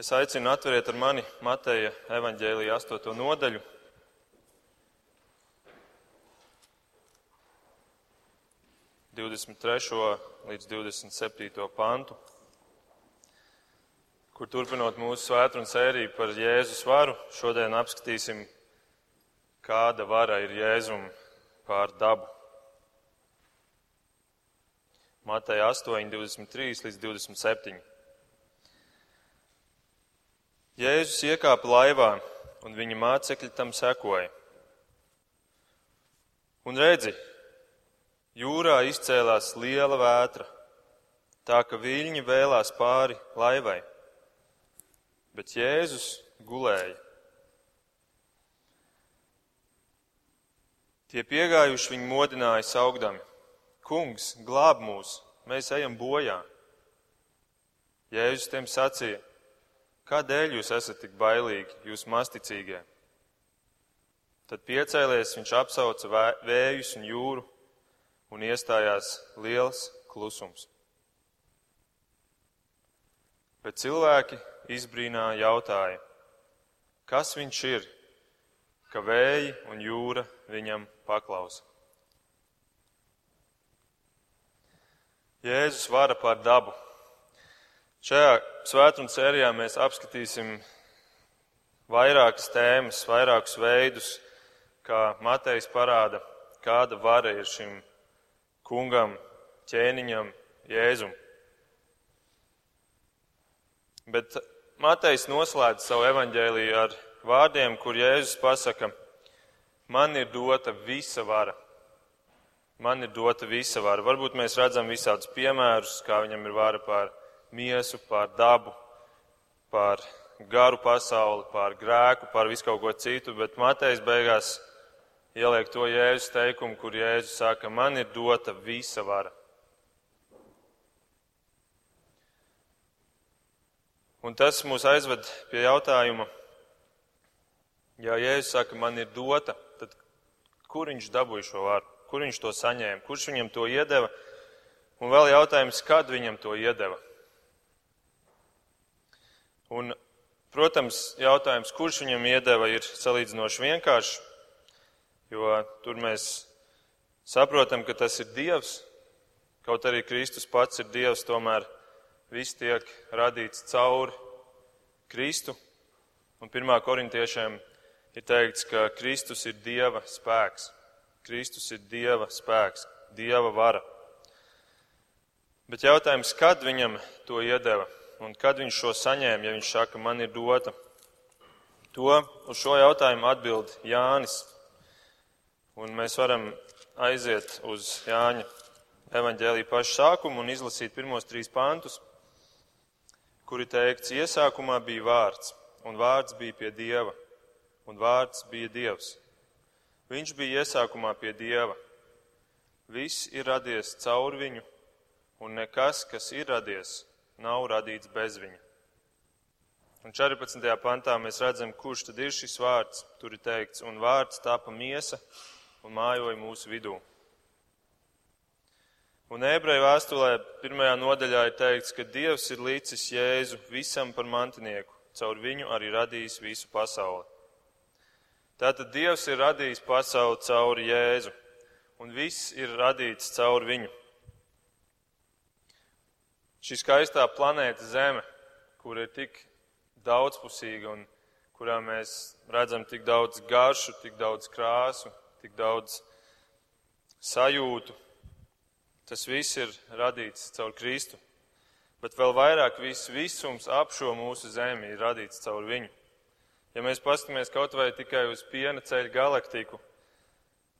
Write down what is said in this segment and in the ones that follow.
Es aicinu atveriet ar mani Mateja evaņģēlīja 8. nodaļu. Divdesmit trešo līdz 27. pantu, kur turpinot mūsu svētru un sēriju par Jēzus varu, šodien apskatīsim, kāda vara ir Jēzum pār dabu. Mateja 8, 23 līdz 27. Jēzus iekāpa laivā, un viņa mācekļi tam sekoja. Un redzi, jūrā izcēlās liela vētra, tā ka viļņi vēlās pāri laivai, bet Jēzus gulēja. Tie piegājuši viņu modināja saugdami: Kungs, glāb mūs, mēs ejam bojā! Jēzus tiem sacīja: Kādēļ jūs esat tik bailīgi, jūs masticīgie? Tad piecēlies, viņš apsauca vējus un jūru, un iestājās liels klusums. Bet cilvēki izbrīnā jautāja, kas viņš ir, ka vēji un jūra viņam paklausa. Jēzus vara pār dabu. Šajā svētdienas sērijā mēs apskatīsim vairākas tēmas, vairākus veidus, kā Matejs parāda, kāda vara ir šim kungam, ķēniņam, Jēzum. Bet Matejs noslēdz savu evaņģēliju ar vārdiem, kur Jēzus pasaka, man ir dota visa vara. Man ir dota visa vara. Varbūt mēs redzam visādus piemērus, kā viņam ir vara pār miesu, pār dabu, pār garu pasauli, pār grēku, pār visu kaut ko citu, bet Matejs beigās ieliek to Jēzus teikumu, kur Jēzus saka, man ir dota visa vara. Un tas mūs aizved pie jautājuma, ja Jēzus saka, man ir dota, tad kur viņš dabūja šo varu, kur viņš to saņēma, kurš viņam to iedeva, un vēl jautājums, kad viņam to iedeva. Un, protams, jautājums, kurš viņam iedeva, ir salīdzinoši vienkāršs, jo tur mēs saprotam, ka tas ir Dievs. Kaut arī Kristus pats ir Dievs, tomēr viss tiek radīts cauri Kristu. Un pirmā korintiešiem ir teikts, ka Kristus ir Dieva spēks. Kristus ir Dieva spēks, Dieva vara. Bet jautājums, kad viņam to iedeva? Un kad viņš šo saņēma, ja viņš saka, man ir dota? To uz šo jautājumu atbild Jānis. Un mēs varam aiziet uz Jāņa evaņģēlī pašu sākumu un izlasīt pirmos trīs pantus, kuri teikts, iesākumā bija vārds, un vārds bija pie Dieva, un vārds bija Dievs. Viņš bija iesākumā pie Dieva. Viss ir radies caur viņu, un nekas, kas ir radies, nav radīts bez viņa. Un 14. pantā mēs redzam, kurš tad ir šis vārds. Tur ir teikts, un vārds tāpa miesa un mājoja mūsu vidū. Un ebreju vēstulē pirmajā nodaļā ir teikts, ka Dievs ir līdzis Jēzu visam par mantinieku, caur viņu arī radījis visu pasauli. Tātad Dievs ir radījis pasauli caur Jēzu, un viss ir radīts caur viņu šī skaistā planēta Zeme, kur ir tik daudzpusīga un kurā mēs redzam tik daudz garšu, tik daudz krāsu, tik daudz sajūtu, tas viss ir radīts caur Kristu. Bet vēl vairāk viss visums ap šo mūsu zemi ir radīts caur viņu. Ja mēs paskatāmies kaut vai tikai uz piena ceļa galaktiku,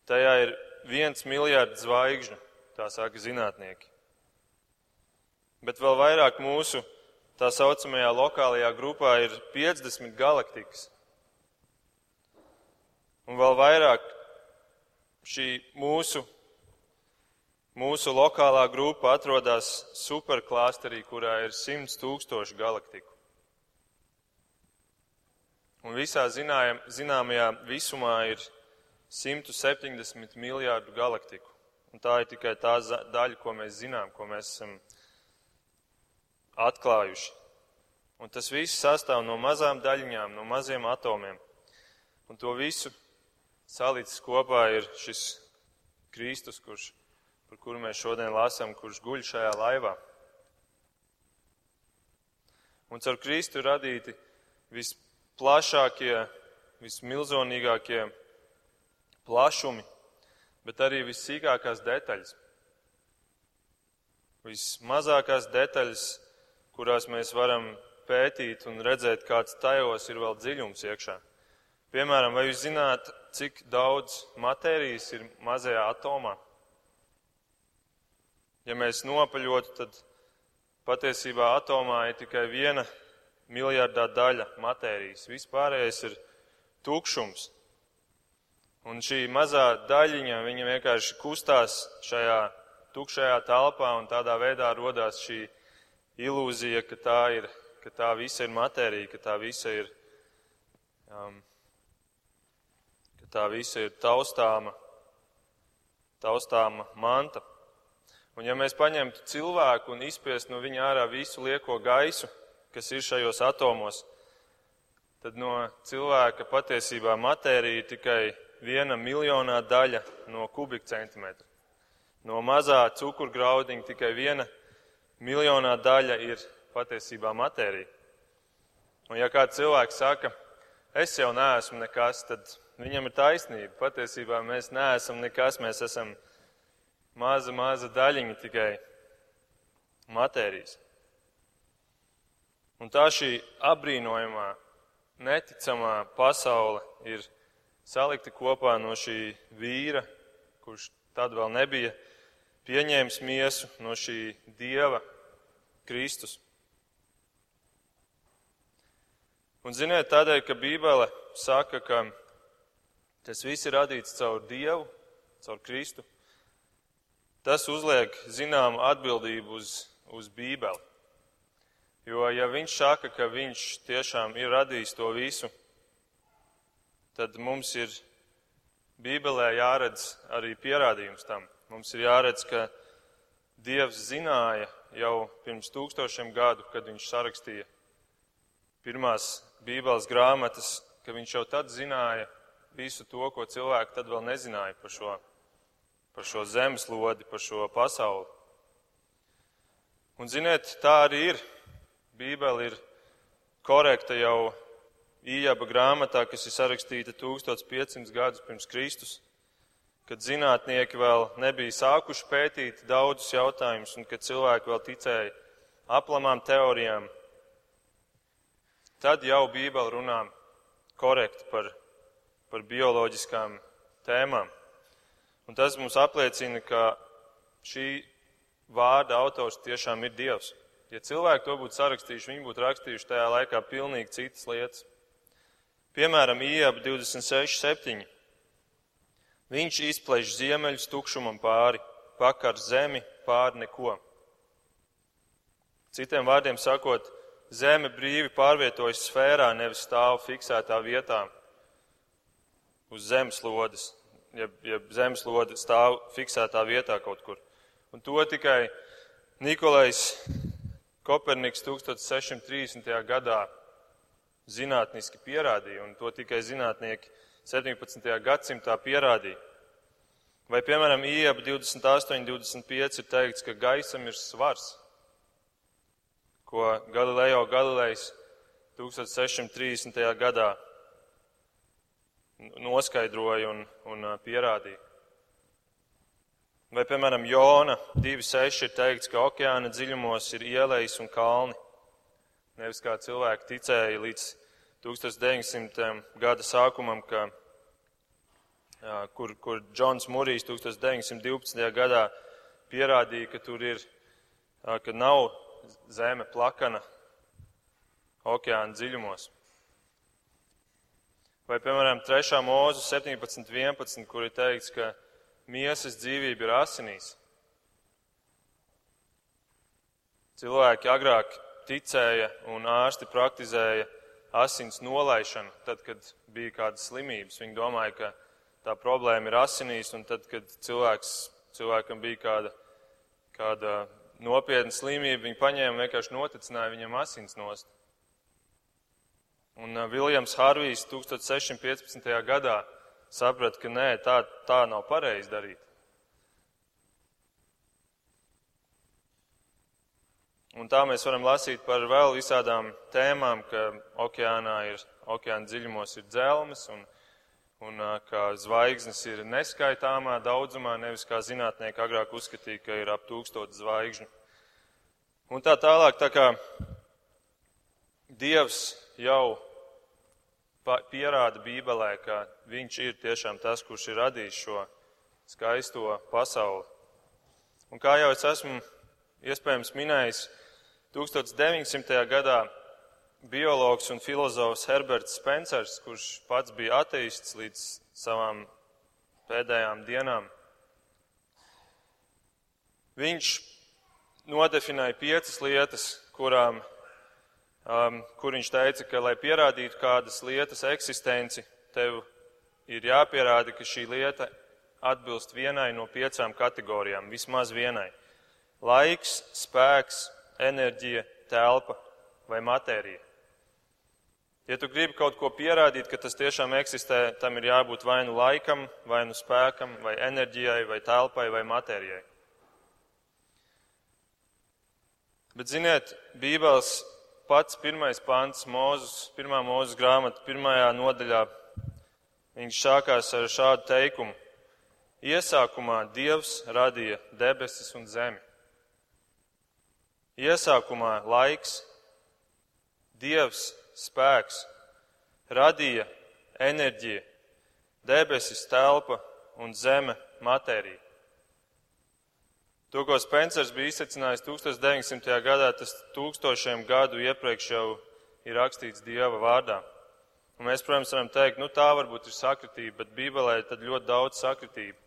tajā ir viens miljards zvaigžņu, tā saka zinātnieki bet vēl vairāk mūsu tā saucamajā lokālajā grupā ir 50 galaktikas. Un vēl vairāk šī mūsu, mūsu lokālā grupa atrodas superklāsterī, kurā ir 100 tūkstoši galaktiku. Un visā zinājam, zināmajā visumā ir 170 miljārdu galaktiku. Un tā ir tikai tā daļa, ko mēs zinām, ko mēs esam atklājuši. Un tas viss sastāv no mazām daļiņām, no maziem atomiem. Un to visu salicis kopā ir šis Kristus, kurš, par kuru mēs šodien lasām, kurš guļ šajā laivā. Un caur Kristu radīti visplašākie, vismilzonīgākie plašumi, bet arī vissīkākās detaļas. Vismazākās detaļas, kurās mēs varam pētīt un redzēt, kāds tajos ir vēl dziļums iekšā. Piemēram, vai jūs zināt, cik daudz matērijas ir mazajā atomā? Ja mēs nopaļotu, tad patiesībā atomā ir tikai viena miljardā daļa matērijas. Vispārējais ir tukšums. Un šī mazā daļiņa, vienkārši kustās šajā tukšajā telpā un tādā veidā rodās šī ilūzija, ka tā ir ka tā visa ir matērija, ka tā visa ir, um, ka tā visa ir taustāma, taustāma manta. Un ja mēs paņemtu cilvēku un izspiest no viņa ārā visu lieko gaisu, kas ir šajos atomos, tad no cilvēka patiesībā matērija ir tikai viena miljonā daļa no kubikcentimetra. No mazā cukurgraudiņa tikai viena miljonā daļa ir patiesībā matērija. Un ja kāds cilvēks saka, es jau neesmu nekas, tad viņam ir taisnība. Patiesībā mēs neesam nekas, mēs esam maza, maza daļiņa tikai matērijas. Un tā šī apbrīnojamā, neticamā pasaule ir salikta kopā no šī vīra, kurš tad vēl nebija pieņēmis miesu, no šī dieva Kristus. Un ziniet, tādēļ, ka Bībele saka, ka tas viss ir radīts caur Dievu, caur Kristu, tas uzliek zināmu atbildību uz, uz Bībeli. Jo, ja viņš saka, ka viņš tiešām ir radījis to visu, tad mums ir Bībelē jāredz arī pierādījums tam. Mums ir jāredz, ka Dievs zināja jau pirms tūkstošiem gadu, kad viņš sarakstīja pirmās Bībeles grāmatas, ka viņš jau tad zināja visu to, ko cilvēki tad vēl nezināja par šo, par šo zemeslodi, par šo pasauli. Un ziniet, tā arī ir. Bībele ir korekta jau Ījaba grāmatā, kas ir sarakstīta 1500 gadus pirms Kristus, kad zinātnieki vēl nebija sākuši pētīt daudzus jautājumus un kad cilvēki vēl ticēja aplamām teorijām tad jau Bībele runā korekti par, par bioloģiskām tēmām. Un tas mums apliecina, ka šī vārda autors tiešām ir Dievs. Ja cilvēki to būtu sarakstījuši, viņi būtu rakstījuši tajā laikā pilnīgi citas lietas. Piemēram, Ieba 26.7. Viņš izplēš ziemeļus tukšumam pāri, pakar zemi pāri neko. Citiem vārdiem sakot, Zeme brīvi pārvietojas sfērā, nevis stāv fiksētā vietā uz zemeslodes, ja, ja zemeslode stāv fiksētā vietā kaut kur. Un to tikai Nikolais Koperniks 1630. gadā zinātniski pierādīja, un to tikai zinātnieki 17. gadsimtā pierādīja. Vai, piemēram, IEP 28, 25 ir teikts, ka gaisam ir svars ko Galilejo Galilejs 1630. gadā noskaidroja un, un pierādīja. Vai, piemēram, Jona 2.6 ir teikts, ka okeāna dziļumos ir ielejas un kalni. Nevis kā cilvēki ticēja līdz 1900. gada sākumam, ka, kur, kur Džons Murijs 1912. gadā pierādīja, ka tur ir, ka nav zeme plakana okeāna dziļumos. Vai, piemēram, 3. mūzu 17.11, kur ir teikts, ka miesas dzīvība ir asinīs. Cilvēki agrāk ticēja un ārsti praktizēja asins nolaišanu, tad, kad bija kādas slimības. Viņi domāja, ka tā problēma ir asinīs, un tad, kad cilvēks, cilvēkam bija kāda, kāda nopietna slimība, viņi paņēma un vienkārši noticināja viņam asins nost. Un Viljams Harvijs 1615. gadā saprata, ka nē, tā, tā nav pareizi darīt. Un tā mēs varam lasīt par vēl visādām tēmām, ka okeānā ir, okeāna dziļumos ir dzelmes un, un ka zvaigznes ir neskaitāmā daudzumā, nevis kā zinātnieki agrāk uzskatīja, ka ir ap tūkstot zvaigžņu. Un tā tālāk, tā kā Dievs jau pierāda Bībelē, ka Viņš ir tiešām tas, kurš ir radījis šo skaisto pasauli. Un kā jau es esmu iespējams minējis, 1900. gadā biologs un filozofs Herberts Spencers, kurš pats bija ateists līdz savām pēdējām dienām, viņš nodefinēja piecas lietas, kurām um, kur viņš teica, ka, lai pierādītu kādas lietas eksistenci, tev ir jāpierāda, ka šī lieta atbilst vienai no piecām kategorijām, vismaz vienai. Laiks, spēks, enerģija, telpa vai matērija. Ja tu gribi kaut ko pierādīt, ka tas tiešām eksistē, tam ir jābūt vai nu laikam, vai nu spēkam, vai enerģijai, vai telpai, vai matērijai. Bet, ziniet, Bībeles pats pirmais pants, Mūzes, pirmā mūzes grāmata, pirmajā nodaļā, viņš sākās ar šādu teikumu. Iesākumā Dievs radīja debesis un zemi. Iesākumā laiks, Dievs spēks, radīja enerģija, debesis telpa un zeme matērija. To, ko Spencers bija izsacinājis 1900. gadā, tas tūkstošiem gadu iepriekš jau ir rakstīts Dieva vārdā. Un mēs, protams, varam teikt, nu tā varbūt ir sakritība, bet Bībelē ir ļoti daudz sakritību,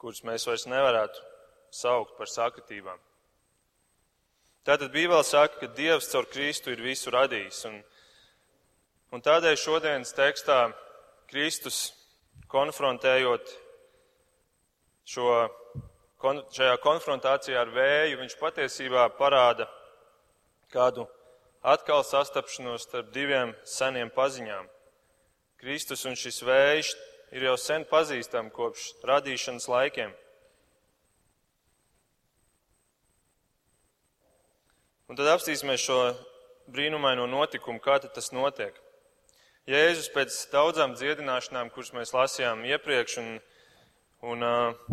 kuras mēs vairs nevarētu saukt par sakritībām. Tātad Bībele saka, ka Dievs caur Kristu ir visu radījis. Un, un tādēļ šodienas tekstā Kristus konfrontējot šo kon, šajā konfrontācijā ar vēju viņš patiesībā parāda kādu atkal sastapšanos starp diviem seniem paziņām. Kristus un šis vējš ir jau sen pazīstami kopš radīšanas laikiem. Un tad apstīsimies šo brīnumaino notikumu, kā tas notiek. Jēzus pēc daudzām dziedināšanām, kuras mēs lasījām iepriekš, un, un uh,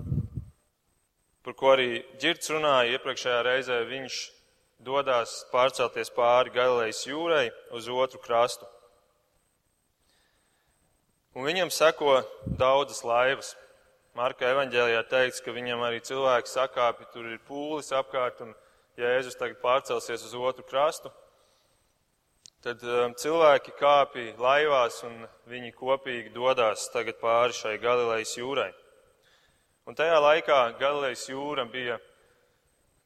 par ko arī ģirts runāja iepriekšējā reizē, viņš dodas pārcelties pāri Galilejas jūrai uz otru krastu. Un viņam seko daudzas laivas. Marka evaņģēlijā teikts, ka viņam arī cilvēki sakāpi, tur ir pūlis apkārt, un Jēzus tagad pārcelsies uz otru krastu. Tad um, cilvēki kāpi laivās, un viņi kopīgi dodas tagad pāri šai Galilejas jūrai. Un tajā laikā Galilejas jūra bija,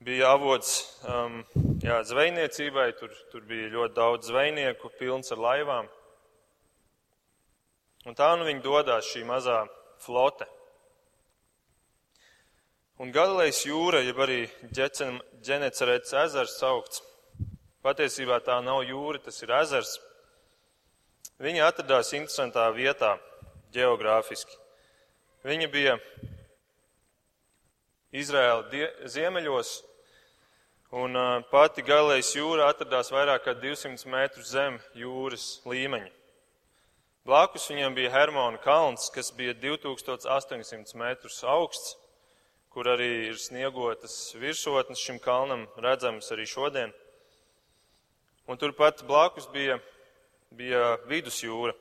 bija avots um, jā, zvejniecībai, tur, tur bija ļoti daudz zvejnieku, pilns ar laivām. Un tā nu viņi dodās šī mazā flote. Un Galilejas jūra, jeb arī Ģenecerēts ezers saukts, patiesībā tā nav jūra, tas ir ezers. Viņa atradās interesantā vietā, geogrāfiski. Viņa bija Izraēla ziemeļos, un pati Galilejas jūra atradās vairāk kā 200 metrus zem jūras līmeņa. Blakus viņam bija Hermona kalns, kas bija 2800 metrus augsts, kur arī ir sniegotas virsotnes šim kalnam, redzamas arī šodien. Un turpat blakus bija, bija vidusjūra.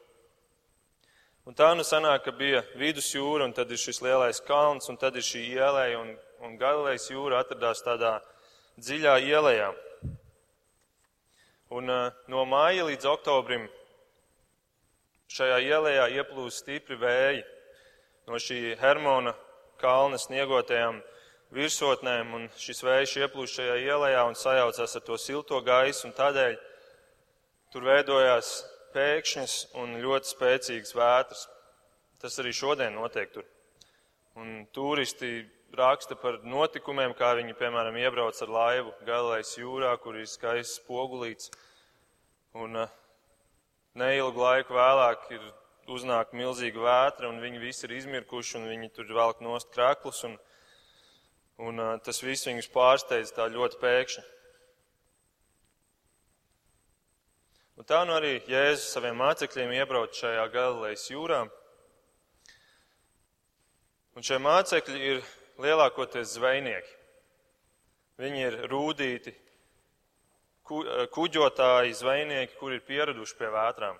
Un tā nu sanāk, ka bija vidusjūra, un tad ir šis lielais kalns, un tad ir šī ielēja, un, un Galilejas jūra atradās tādā dziļā ielējā. Un uh, no māja līdz oktobrim šajā ielējā ieplūst stipri vēji no šī Hermona kalna sniegotajām virsotnēm, un šis vējš ieplūst šajā ielējā un sajaucās ar to silto gaisu, un tādēļ tur veidojās pēkšņas un ļoti spēcīgas vētras. Tas arī šodien notiek tur. Un turisti raksta par notikumiem, kā viņi, piemēram, iebrauc ar laivu Galilejas jūrā, kur ir skaists spogulīts. Un uh, neilgu laiku vēlāk ir uznāk milzīga vētra, un viņi visi ir izmirkuši, un viņi tur velk nost krāklus, un, un tas viss viņus pārsteidz tā ļoti pēkšņi. Un tā nu arī Jēzus saviem mācekļiem iebrauc šajā Galilejas jūrā. Un šie mācekļi ir lielākoties zvejnieki. Viņi ir rūdīti, ku, kuģotāji, zvejnieki, kuri ir pieraduši pie vētrām.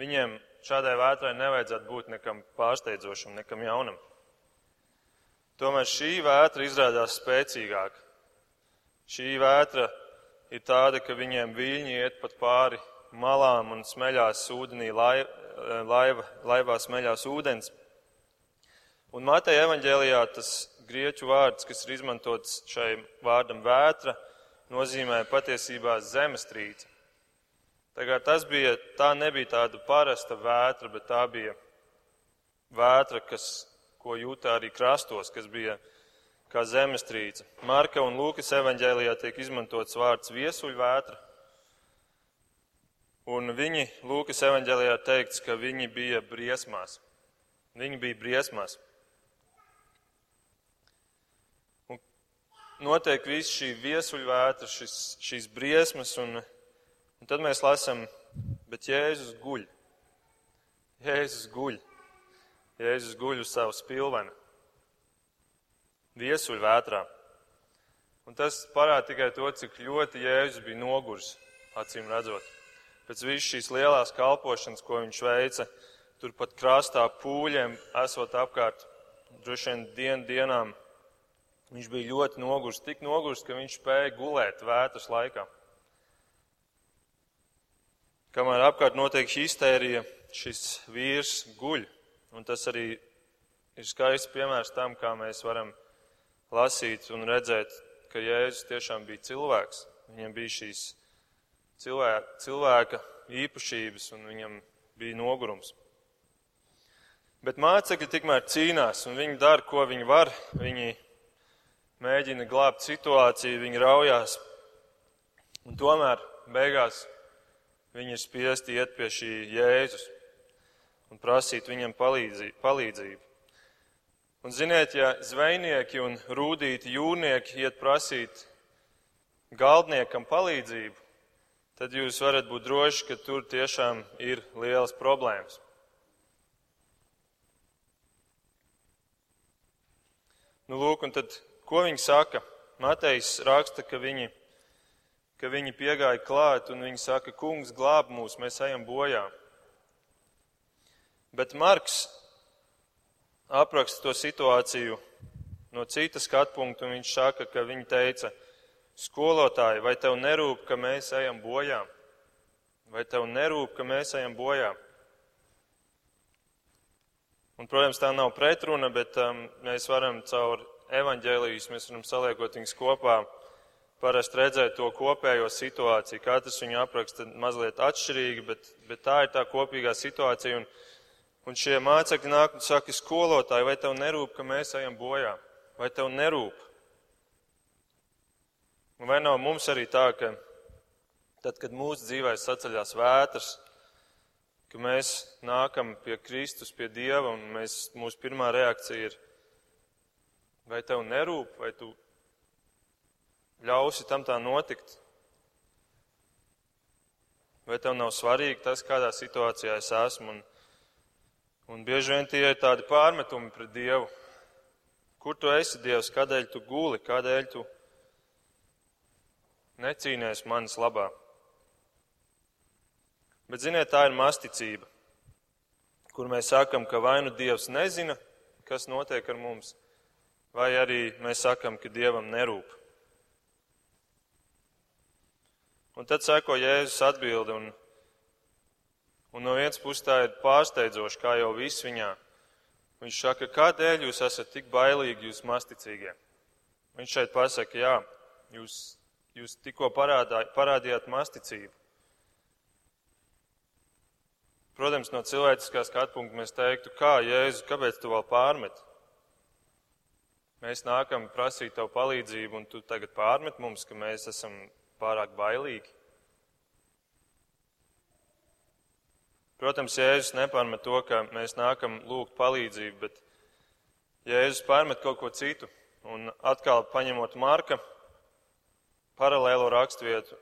Viņiem šādai vētrai nevajadzētu būt nekam pārsteidzošam, nekam jaunam. Tomēr šī vētra izrādās spēcīgāka. Šī vētra ir tāda, ka viņiem viļņi iet pat pāri malām un smeļās ūdenī, laiva, laivā smeļās ūdens. Un Mateja evaņģēlijā tas grieķu vārds, kas ir izmantots šai vārdam vētra, nozīmē patiesībā zemestrīce. Tas bija, tā nebija tāda parasta vētra, bet tā bija vētra, kas, ko jūtā arī krastos, kas bija kā zemestrīce. Marka un Lūkas evaņģēlijā tiek izmantots vārds viesuļvētra. Un viņi, Lūkas evaņģēlijā teikts, ka viņi bija briesmās. Viņi bija briesmās. Un notiek viss šī viesuļvētra, šis, šīs briesmas un Un tad mēs lasām, bet Jēzus guļ. Jēzus guļ. Jēzus guļ uz savu spilvenu. Viesuļ vētrā. Un tas parāda tikai to, cik ļoti Jēzus bija nogurs, acīm redzot. Pēc visas šīs lielās kalpošanas, ko viņš veica, turpat krastā pūļiem esot apkārt, droši vien dienu dienām, viņš bija ļoti nogurs, tik nogurs, ka viņš spēja gulēt vētras laikā. Kamēr apkārt notiek šī iztērija, šis vīrs guļ. Un tas arī ir skaists piemērs tam, kā mēs varam lasīt un redzēt, ka Jēzus tiešām bija cilvēks. Viņam bija šīs cilvēka, cilvēka īpašības un viņam bija nogurums. Bet mācekļi tikmēr cīnās un viņi dara, ko viņi var. Viņi mēģina glābt situāciju, viņi raujās. Un tomēr beigās Viņi ir spiesti iet pie šī Jēzus un prasīt viņam palīdzību. Un ziniet, ja zvejnieki un rūdīti jūrnieki iet prasīt galdniekam palīdzību, tad jūs varat būt droši, ka tur tiešām ir lielas problēmas. Nu, lūk, un tad, ko viņi saka? Matejs raksta, ka viņi ka viņi piegāja klāt un viņi saka, kungs glāb mūs, mēs ejam bojā. Bet Marks apraksta to situāciju no citas skatu punkta, un viņš saka, ka viņi teica, skolotāji, vai tev nerūp, ka mēs ejam bojā? Vai tev nerūp, ka mēs ejam bojā? Un, protams, tā nav pretruna, bet um, mēs varam caur evaņģēlījus, mēs varam saliekot viņus kopā parasti redzēt to kopējo situāciju. Katrs viņu apraksta mazliet atšķirīgi, bet, bet tā ir tā kopīgā situācija. Un, un šie mācekļi nāk un saka, skolotāji, vai tev nerūp, ka mēs ejam bojā? Vai tev nerūp? Un vai nav mums arī tā, ka tad, kad mūsu dzīvēs saceļās vētras, ka mēs nākam pie Kristus, pie Dieva, un mēs, mūsu pirmā reakcija ir, vai tev nerūp, vai tu ļausi tam tā notikt? Vai tev nav svarīgi tas, kādā situācijā es esmu? Un, un bieži vien tie ir tādi pārmetumi pret Dievu. Kur tu esi, Dievs, kādēļ tu guli, kādēļ tu necīnies manis labā? Bet, ziniet, tā ir masticība, kur mēs sakam, ka vai nu Dievs nezina, kas notiek ar mums, vai arī mēs sakam, ka Dievam nerūp. Un tad seko Jēzus atbildi, un, un no vienas puses tā ir pārsteidzoši, kā jau viss viņā. Viņš saka, kādēļ jūs esat tik bailīgi, jūs masticīgie? Viņš šeit pasaka, jā, jūs, jūs tikko parādā, parādījāt masticību. Protams, no cilvēciskās skatu punkta mēs teiktu, kā Jēzus, kāpēc tu vēl pārmet? Mēs nākam prasīt tev palīdzību, un tu tagad pārmet mums, ka mēs esam pārāk bailīgi. Protams, Jēzus nepārmet to, ka mēs nākam lūgt palīdzību, bet Jēzus pārmet kaut ko citu. Un atkal paņemot Marka paralēlo raksturvietu,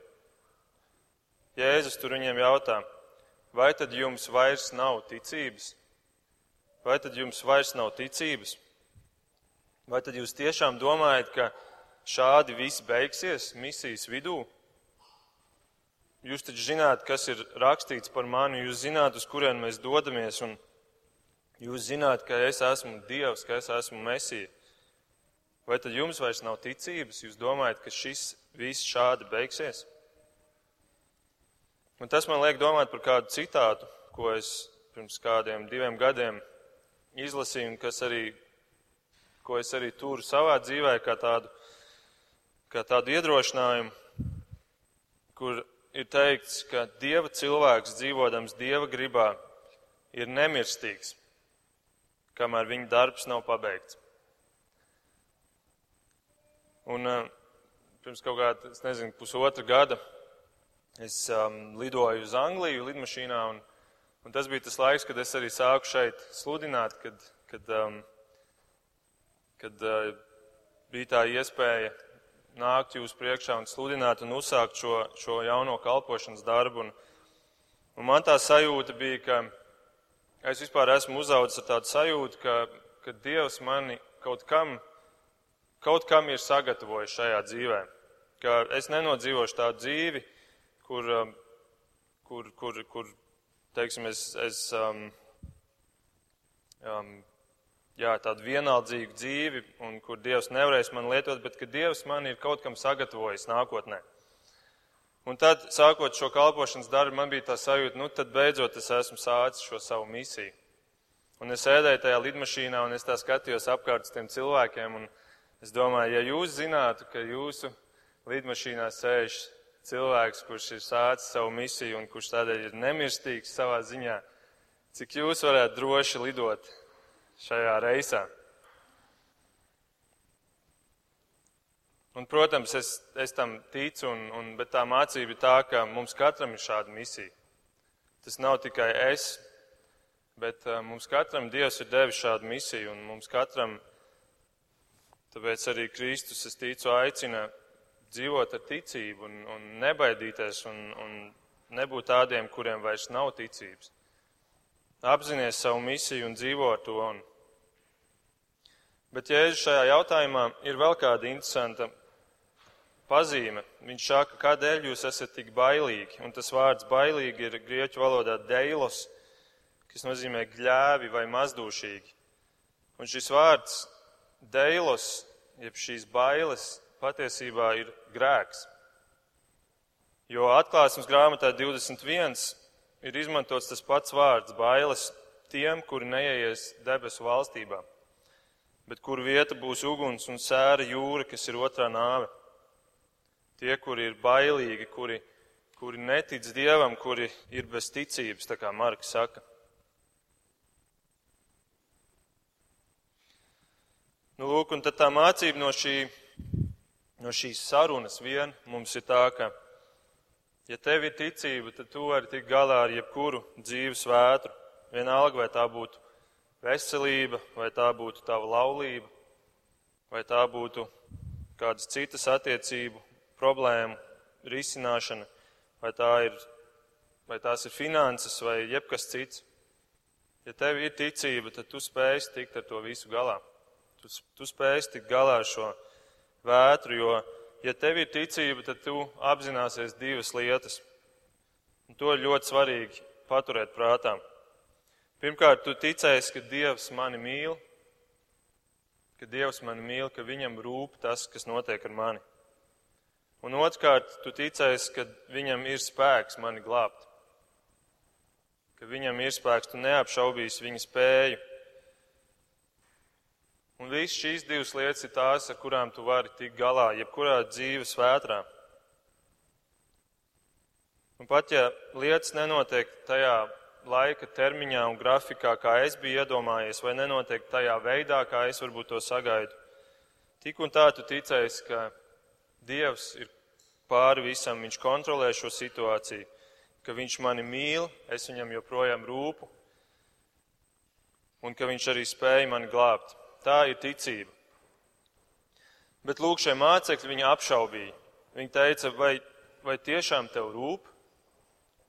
Jēzus tur viņiem jautā, vai tad jums vairs nav ticības? Vai tad jums vairs nav ticības? Vai tad jūs tiešām domājat, ka šādi viss beigsies misijas vidū? Jūs taču zināt, kas ir rakstīts par mani, jūs zināt, uz kurien mēs dodamies, un jūs zināt, ka es esmu Dievs, ka es esmu Mesija. Vai tad jums vairs nav ticības? Jūs domājat, ka šis viss šādi beigsies? Un tas man liek domāt par kādu citātu, ko es pirms kādiem diviem gadiem izlasīju, un kas arī, ko es arī turu savā dzīvē kā tādu, kā tādu iedrošinājumu, kur ir teikts, ka dieva cilvēks dzīvodams dieva gribā ir nemirstīgs, kamēr viņa darbs nav pabeigts. Un uh, pirms kaut kāda, es nezinu, pusotra gada es um, lidoju uz Angliju lidmašīnā, un, un tas bija tas laiks, kad es arī sāku šeit sludināt, kad, kad, um, kad uh, bija tā iespēja nākt jūs priekšā un sludināt un uzsākt šo, šo jauno kalpošanas darbu. Un, un man tā sajūta bija, ka es vispār esmu uzaudzis ar tādu sajūtu, ka, ka Dievs mani kaut kam, kaut kam ir sagatavojis šajā dzīvē. Ka es nenodzīvošu tādu dzīvi, kur, um, kur, kur, kur teiksim, es, es um, um, jā, tādu vienaldzīgu dzīvi, un kur Dievs nevarēs man lietot, bet ka Dievs man ir kaut kam sagatavojis nākotnē. Un tad, sākot šo kalpošanas darbu, man bija tā sajūta, nu tad beidzot es esmu sācis šo savu misiju. Un es sēdēju tajā lidmašīnā un es tā skatījos apkārt uz tiem cilvēkiem, un es domāju, ja jūs zinātu, ka jūsu lidmašīnā sēž cilvēks, kurš ir sācis savu misiju un kurš tādēļ ir nemirstīgs savā ziņā, cik jūs varētu droši lidot šajā reisā. Un, protams, es, es tam ticu, un, un, bet tā mācība ir tā, ka mums katram ir šāda misija. Tas nav tikai es, bet uh, mums katram Dievs ir devis šādu misiju, un mums katram, tāpēc arī Kristus, es ticu, aicina dzīvot ar ticību un, un nebaidīties un, un nebūt tādiem, kuriem vairs nav ticības. Apzinies savu misiju un dzīvo ar to. Un, Bet Jēzus šajā jautājumā ir vēl kāda interesanta pazīme. Viņš saka, kādēļ jūs esat tik bailīgi? Un tas vārds bailīgi ir grieķu valodā deilos, kas nozīmē gļēvi vai mazdūšīgi. Un šis vārds deilos, jeb šīs bailes, patiesībā ir grēks. Jo atklāsmes grāmatā 21 ir izmantots tas pats vārds bailes tiem, kuri neieies debesu valstībā bet kur vieta būs uguns un sēra jūra, kas ir otrā nāve. Tie, kuri ir bailīgi, kuri, kuri netic Dievam, kuri ir bez ticības, tā kā Marks saka. Nu, lūk, un tad tā mācība no, šī, no šīs sarunas vien mums ir tā, ka, ja tev ir ticība, tad tu vari tikt galā ar jebkuru dzīves vētru. Vienalga, vai tā būtu veselība, vai tā būtu tava laulība, vai tā būtu kādas citas attiecību problēmu risināšana, vai, tā ir, vai tās ir finanses vai jebkas cits. Ja tev ir ticība, tad tu spēsi tikt ar to visu galā. Tu, tu spēsi tikt galā ar šo vētru, jo, ja tev ir ticība, tad tu apzināsies divas lietas. Un to ir ļoti svarīgi paturēt prātā. Pirmkārt, tu ticēsi, ka Dievs mani mīl, ka Dievs mani mīl, ka viņam rūp tas, kas notiek ar mani. Un otrkārt, tu ticēsi, ka viņam ir spēks mani glābt. Ka viņam ir spēks, tu neapšaubīsi viņa spēju. Un viss šīs divas lietas ir tās, ar kurām tu vari tikt galā, jebkurā dzīves vētrā. Un pat ja lietas nenotiek tajā laika termiņā un grafikā, kā es biju iedomājies, vai nenotiek tajā veidā, kā es varbūt to sagaidu. Tik un tā tu ticēsi, ka Dievs ir pāri visam, Viņš kontrolē šo situāciju, ka viņš mani mīl, es viņam joprojām rūpu, un ka viņš arī spēja mani glābt. Tā ir ticība. Bet lūk, šie mācekļi viņa apšaubīja. Viņi teica, vai, vai tiešām tev rūp,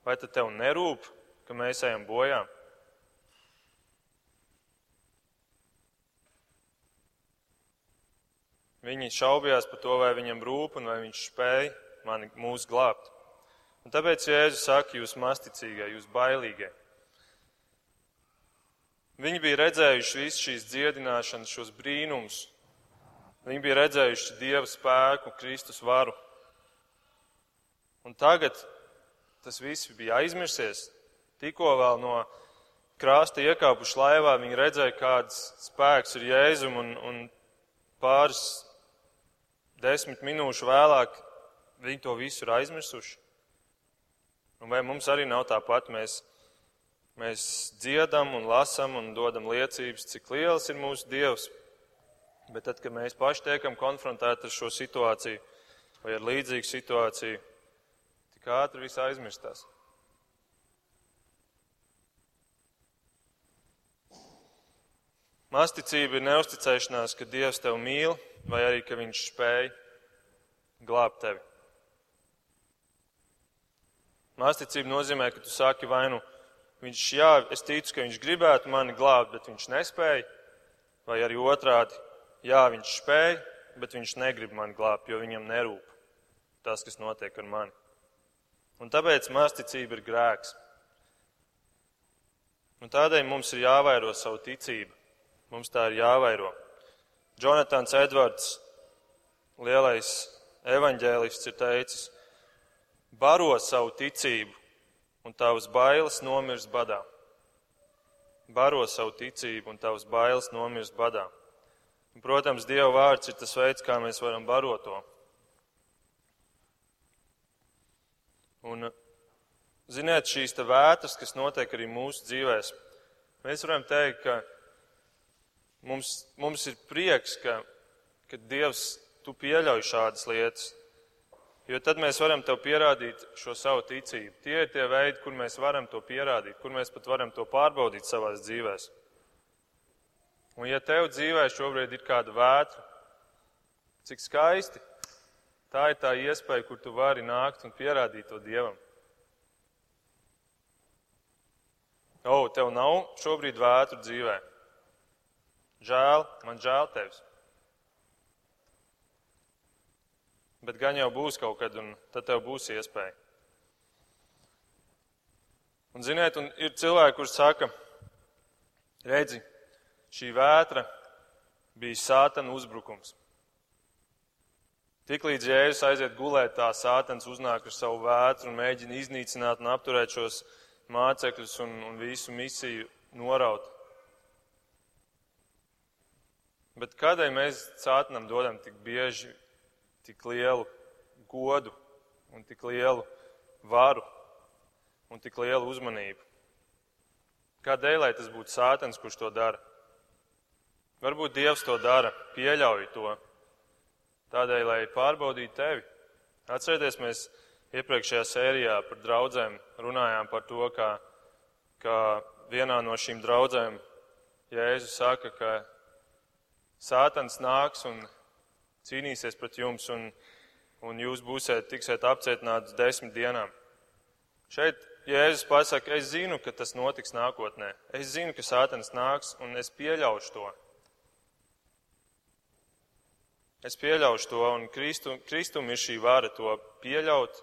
vai tad tev nerūp, ka mēs ejam bojā? Viņi šaubījās par to, vai viņam rūp un vai viņš spēja mani mūs glābt. Un tāpēc Jēzus saka, jūs masticīgie, jūs bailīgie. Viņi bija redzējuši visu šīs dziedināšanas, šos brīnumus. Viņi bija redzējuši Dieva spēku, Kristus varu. Un tagad tas viss bija aizmirsies. Tikko vēl no krāsta iekāpuši laivā, viņi redzēja, kāds spēks ir Jēzum, un, un pāris desmit minūšu vēlāk viņi to visu ir aizmirsuši. Un vai mums arī nav tāpat? Mēs Mēs dziedam un lasam un dodam liecības, cik liels ir mūsu Dievs. Bet tad, kad mēs paši tiekam konfrontēti ar šo situāciju vai ar līdzīgu situāciju, tik ātri viss aizmirstās. Masticība ir neusticēšanās, ka Dievs tevi mīl, vai arī ka Viņš spēj glābt tevi. Masticība nozīmē, ka tu sāki vainu Viņš, jā, es ticu, ka viņš gribētu mani glābt, bet viņš nespēja. Vai arī otrādi, jā, viņš spēja, bet viņš negrib mani glābt, jo viņam nerūp tas, kas notiek ar mani. Un tāpēc māsticība ir grēks. Un tādēļ mums ir jāvairo savu ticību. Mums tā ir jāvairo. Jonatans Edvards, lielais evaņģēlists, ir teicis, baro savu ticību un tavas bailes nomirs badā. Baro savu ticību, un tavas bailes nomirs badā. Un, protams, Dieva vārds ir tas veids, kā mēs varam barot to. Un, ziniet, šīs vētras, kas notiek arī mūsu dzīvēs, mēs varam teikt, ka mums, mums ir prieks, ka, ka Dievs, tu pieļauj šādas lietas. Jo tad mēs varam tev pierādīt šo savu ticību. Tie ir tie veidi, kur mēs varam to pierādīt, kur mēs pat varam to pārbaudīt savās dzīvēs. Un ja tev dzīvē šobrīd ir kāda vētra, cik skaisti, tā ir tā iespēja, kur tu vari nākt un pierādīt to Dievam. O, tev nav šobrīd vētru dzīvē. Žēl, man žēl tevis. bet gan jau būs kaut kad, un tad tev būs iespēja. Un, ziniet, un ir cilvēki, kurš saka, redzi, šī vētra bija sātana uzbrukums. Tiklīdz Jēzus aiziet gulēt, tā sātans uznāk ar savu vētru un mēģina iznīcināt un apturēt šos mācekļus un, un visu misiju noraut. Bet kādēļ mēs sātanam dodam tik bieži tik lielu godu un tik lielu varu un tik lielu uzmanību. Kādēļ, lai tas būtu sātens, kurš to dara? Varbūt Dievs to dara, pieļauj to. Tādēļ, lai pārbaudītu tevi. Atcerieties, mēs iepriekšējā sērijā par draudzēm runājām par to, kā, kā vienā no šīm draudzēm Jēzus saka, ka sātans nāks un cīnīsies pret jums, un, un jūs būsiet, tiksiet apcietināti desmit dienām. Šeit Jēzus pasaka, es zinu, ka tas notiks nākotnē. Es zinu, ka sātens nāks, un es pieļaušu to. Es pieļaušu to, un Kristum, Kristum ir šī vara to pieļaut.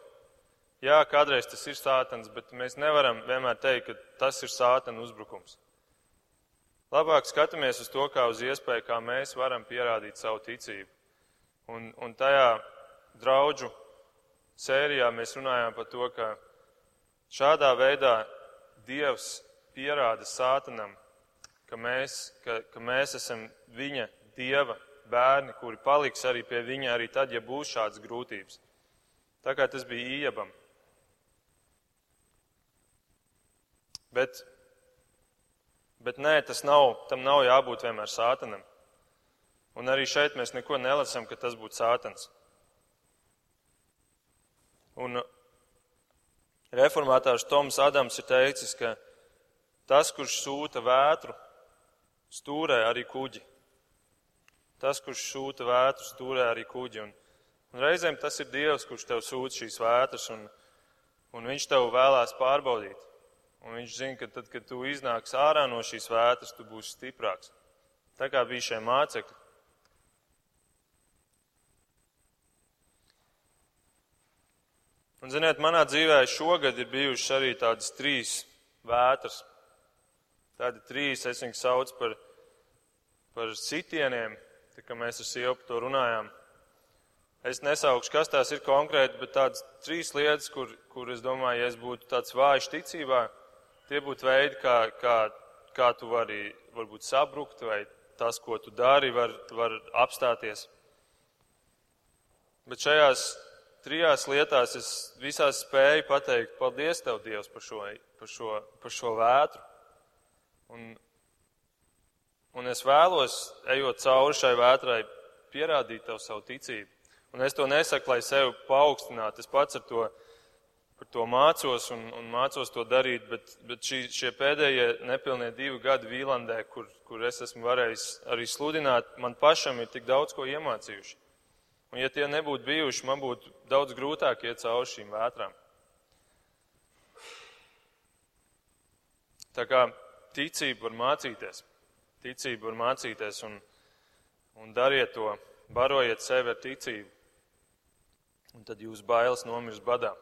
Jā, kādreiz tas ir sātans, bet mēs nevaram vienmēr teikt, ka tas ir sātana uzbrukums. Labāk skatāmies uz to kā uz iespēju, kā mēs varam pierādīt savu ticību. Un, un tajā draudžu sērijā mēs runājām par to, ka šādā veidā Dievs pierāda sātanam, ka mēs, ka, ka mēs esam viņa Dieva bērni, kuri paliks arī pie viņa arī tad, ja būs šādas grūtības. Tā kā tas bija iebam. Bet, bet nē, tas nav, tam nav jābūt vienmēr sātanam. Un arī šeit mēs neko nelasām, ka tas būtu sātans. Un Reformātārs Toms Adams ir teicis, ka tas, kurš sūta vētru, stūrē arī kuģi. Tas, kurš sūta vētru, stūrē arī kuģi. Un, un reizēm tas ir Dievs, kurš tev sūta šīs vētras, un, un viņš tev vēlās pārbaudīt. Un viņš zina, ka tad, kad tu iznāks ārā no šīs vētras, tu būsi stiprāks. Tā kā bija šie mācekļi. Un, ziniet, manā dzīvē šogad ir bijušas arī tādas trīs vētras. Tādi trīs, es viņus saucu par, par sitieniem, tā kā mēs ar sievu par to runājām. Es nesaukšu, kas tās ir konkrēti, bet tādas trīs lietas, kur, kur es domāju, ja es būtu tāds vājš ticībā, tie būtu veidi, kā, kā, kā tu vari varbūt sabrukt, vai tas, ko tu dari, var, var apstāties. Bet šajās trijās lietās es visās spēju pateikt, paldies Tev, Dievs, par šo, par šo, par šo vētru. Un, un es vēlos, ejot cauri šai vētrai, pierādīt Tev savu ticību. Un es to nesaku, lai sevi paaugstinātu. Es pats ar to, par to mācos un, un mācos to darīt, bet, bet šī, šie pēdējie nepilnie divi gadi Vīlandē, kur, kur es esmu varējis arī sludināt, man pašam ir tik daudz ko iemācījuši. Un ja tie nebūtu bijuši, man būtu daudz grūtāk iet cauri šīm vētrām. Tā kā ticība var mācīties, ticība var mācīties un, un dariet to, barojiet sevi ar ticību. Un tad jūs bailes nomirs badā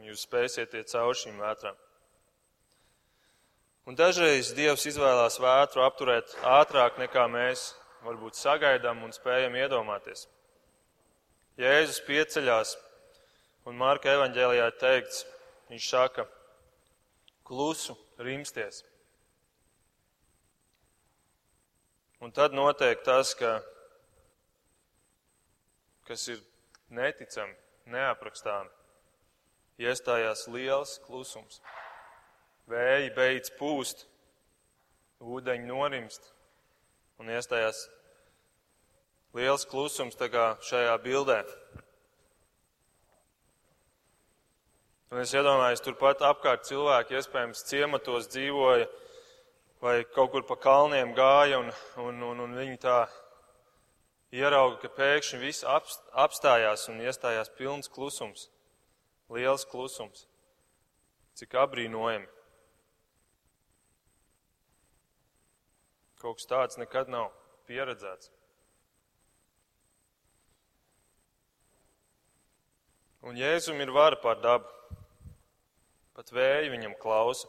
un jūs spēsiet iet cauri šīm vētrām. Un dažreiz Dievs izvēlās vētru apturēt ātrāk nekā mēs varbūt sagaidām un spējam iedomāties. Jēzus pieceļās, un Marka evaņģēlijā teikts, viņš saka, klusu rimsties. Un tad notiek tas, ka, kas ir neticami, neaprakstāmi. Iestājās liels klusums. Vēji beidz pūst, ūdeņi norimst un iestājās liels klusums šajā bildē. Un es iedomājos, turpat apkārt cilvēki iespējams ciematos dzīvoja vai kaut kur pa kalniem gāja, un, un, un, un viņi tā ierauga, ka pēkšņi viss apstājās un iestājās pilns klusums, liels klusums. Cik abrīnojami. Kaut kas tāds nekad nav pieredzēts. Un Jēzum ir vara pār dabu. Pat vēju viņam klausa.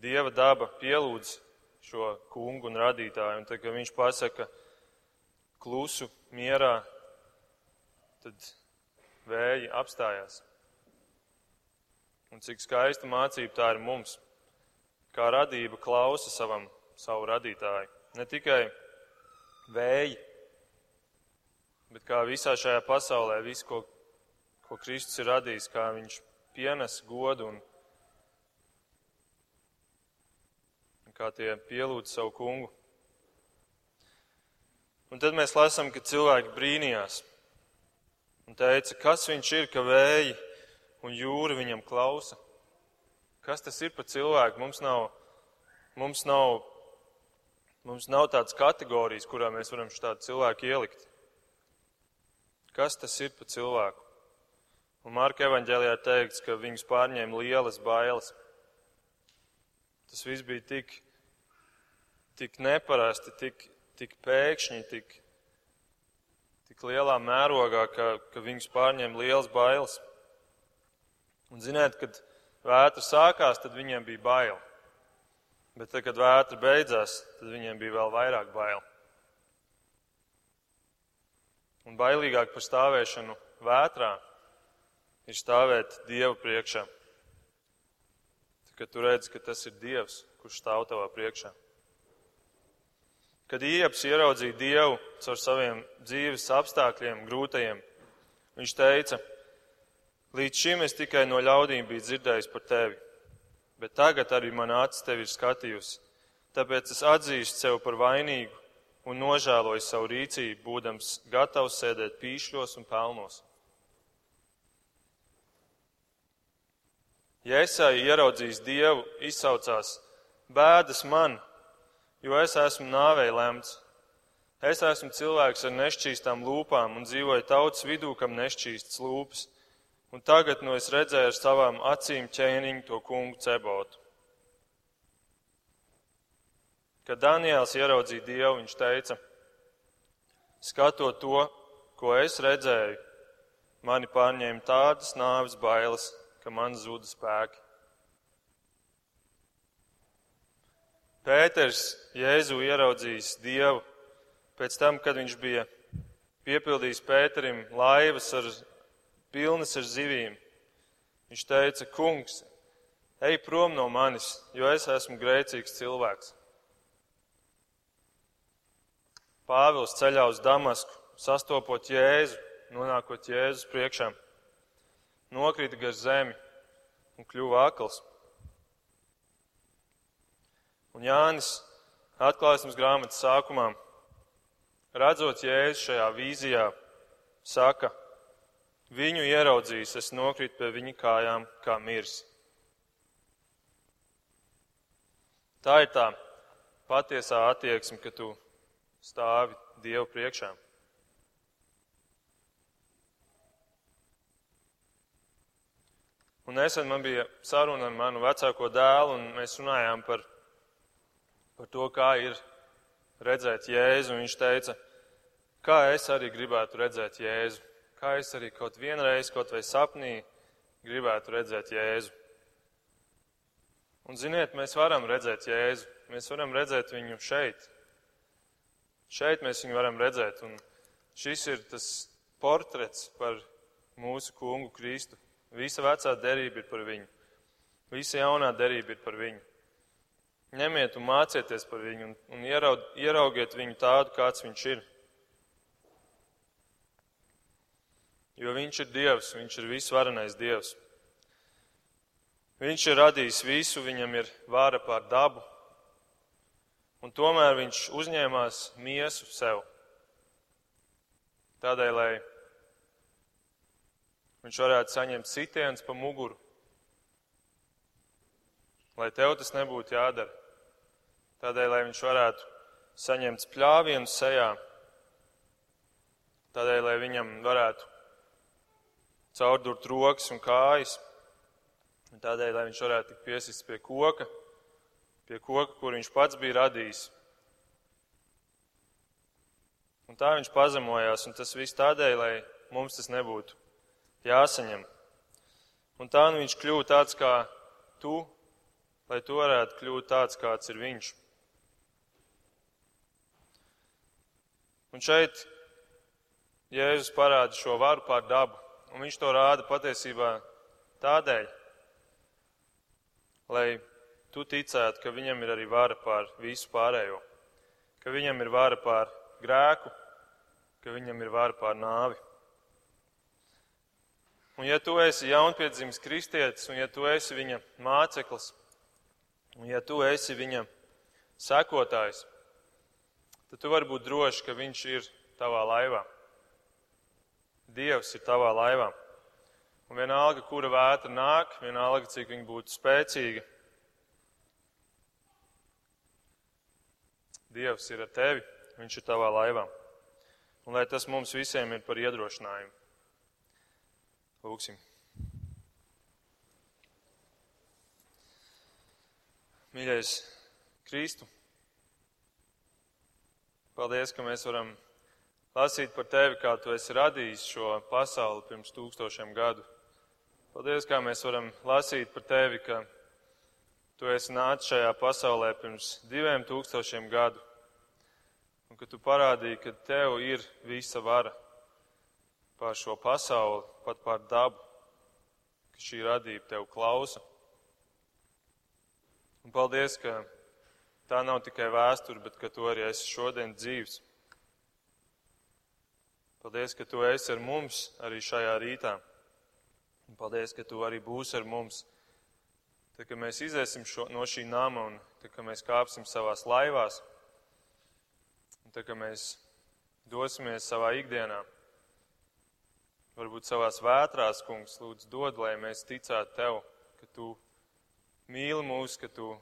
Dieva daba pielūdz šo kungu un radītāju, un tad, kad viņš pasaka klusu, mierā, tad vēji apstājās. Un cik skaista mācība tā ir mums, kā radība klausa savam, savu radītāju. Ne tikai vēji, bet kā visā šajā pasaulē, visu, ko ko Kristus ir radījis, kā viņš pienes godu un, un kā tie pielūdz savu kungu. Un tad mēs lasām, ka cilvēki brīnījās un teica, kas viņš ir, ka vēji un jūra viņam klausa. Kas tas ir par cilvēku? Mums nav, mums nav, mums nav tādas kategorijas, kurā mēs varam šādu cilvēku ielikt. Kas tas ir par cilvēku? Un Marka evaņģēlijā teikts, ka viņus pārņēma lielas bailes. Tas viss bija tik, tik neparasti, tik, tik pēkšņi, tik, tik lielā mērogā, ka, ka viņus pārņēma lielas bailes. Un ziniet, kad vētra sākās, tad viņiem bija bail. Bet tad, kad vētra beidzās, tad viņiem bija vēl vairāk bail. Un bailīgāk par stāvēšanu vētrā ir stāvēt Dievu priekšā. Kad tu redzi, ka tas ir Dievs, kurš stāv tavā priekšā. Kad Ieps ieraudzīja Dievu caur saviem dzīves apstākļiem, grūtajiem, viņš teica, līdz šim es tikai no ļaudīm biju dzirdējis par tevi, bet tagad arī man acis tevi ir skatījusi. Tāpēc es atzīstu sev par vainīgu un nožēloju savu rīcību, būdams gatavs sēdēt pīšļos un pelnos. Jēsai ieraudzījis Dievu, izsaucās: Bēdas man, jo es esmu nāvei lemts. Es esmu cilvēks ar nešķīstām lūpām un dzīvoju tautas vidū, kam nešķīstas lūpas. Un tagad no nu es redzēju ar savām acīm ķēniņu to kungu cebotu. Kad Daniels ieraudzīja Dievu, viņš teica, skatot to, ko es redzēju, mani pārņēma tādas nāves bailes, ka man zuda spēki. Pēters Jēzu ieraudzījis Dievu pēc tam, kad viņš bija piepildījis Pēterim laivas ar pilnas ar zivīm. Viņš teica, kungs, ej prom no manis, jo es esmu grēcīgs cilvēks. Pāvils ceļā uz Damasku, sastopot Jēzu, nonākot Jēzus priekšā, nokrita gar zemi un kļuva akls. Un Jānis atklāsmes grāmatas sākumā, redzot Jēzu šajā vīzijā, saka, viņu ieraudzījis, es nokritu pie viņa kājām kā mirs. Tā ir tā patiesā attieksme, ka tu stāvi Dievu priekšā. Un nesen man bija saruna ar manu vecāko dēlu, un mēs runājām par, par to, kā ir redzēt Jēzu. Viņš teica, kā es arī gribētu redzēt Jēzu, kā es arī kaut vienreiz, kaut vai sapnī gribētu redzēt Jēzu. Un ziniet, mēs varam redzēt Jēzu, mēs varam redzēt viņu šeit, Šeit mēs viņu varam redzēt, un šis ir tas portrets par mūsu kungu Kristu. Visa vecā derība ir par viņu. Visa jaunā derība ir par viņu. Ņemiet un mācieties par viņu un, un ieraud, ieraugiet viņu tādu, kāds viņš ir. Jo viņš ir Dievs, viņš ir visvarenais Dievs. Viņš ir radījis visu, viņam ir vāra pār dabu, un tomēr viņš uzņēmās miesu sev. Tādēļ, lai viņš varētu saņemt sitienus pa muguru, lai tev tas nebūtu jādara. Tādēļ, lai viņš varētu saņemt spļāvienu sejā, tādēļ, lai viņam varētu caurdurt rokas un kājas, un tādēļ, lai viņš varētu tikt piesists pie koka pie koka, kur viņš pats bija radījis. Un tā viņš pazemojās, un tas viss tādēļ, lai mums tas nebūtu jāsaņem. Un tā nu viņš kļūst tāds kā tu, lai tu varētu kļūt tāds, kāds ir viņš. Un šeit Jēzus parāda šo varu pār dabu, un viņš to rāda patiesībā tādēļ, lai tu ticētu, ka viņam ir arī vara pār visu pārējo, ka viņam ir vara pār grēku, ka viņam ir vara pār nāvi. Un ja tu esi jaunpiedzimis kristietis, un ja tu esi viņa māceklis, un ja tu esi viņa sekotājs, tad tu vari būt drošs, ka viņš ir tavā laivā. Dievs ir tavā laivā. Un vienalga, kura vētra nāk, vienalga, cik viņa būtu spēcīga, Dievs ir ar tevi, Viņš ir tavā laivā. Un lai tas mums visiem ir par iedrošinājumu. Lūksim. Mīļais Kristu, paldies, ka mēs varam lasīt par tevi, kā tu esi radījis šo pasauli pirms tūkstošiem gadu. Paldies, kā mēs varam lasīt par tevi, ka tu esi nācis šajā pasaulē pirms diviem tūkstošiem gadu, un ka tu parādīji, ka tev ir visa vara pār šo pasauli, pat pār dabu, ka šī radība tev klausa. Un paldies, ka tā nav tikai vēsture, bet ka tu arī esi šodien dzīves. Paldies, ka tu esi ar mums arī šajā rītā. Un paldies, ka tu arī būsi ar mums Tad, kad mēs iziesim šo, no šī nama un tad, kad mēs kāpsim savās laivās, un tad, kad mēs dosimies savā ikdienā, varbūt savās vētrās, kungs, lūdzu dod, lai mēs ticētu Tev, ka tu mīli mūs, ka tu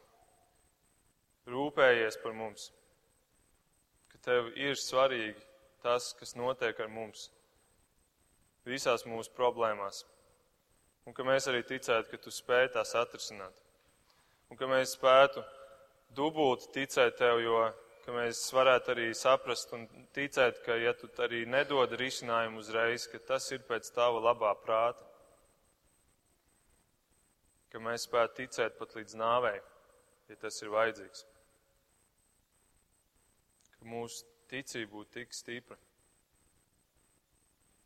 rūpējies par mums, ka tev ir svarīgi tas, kas notiek ar mums visās mūsu problēmās. Un ka mēs arī ticētu, ka tu spēj tās atrisināt. Un ka mēs spētu dubult ticēt tev, jo ka mēs varētu arī saprast un ticēt, ka ja tu arī nedod risinājumu uzreiz, ka tas ir pēc tava labā prāta ka mēs spētu ticēt pat līdz nāvei, ja tas ir vajadzīgs. Ka mūsu ticība būtu tik stipra.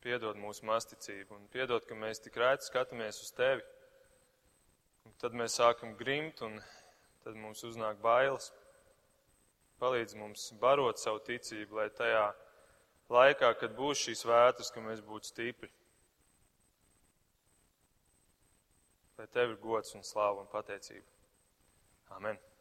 Piedod mūsu masticību un piedod, ka mēs tik rēti skatāmies uz tevi. Un tad mēs sākam grimt un tad mums uznāk bailes. Palīdz mums barot savu ticību, lai tajā laikā, kad būs šīs vētras, ka mēs būtu stipri. lai tev ir gods un slāva un pateicība. Amen!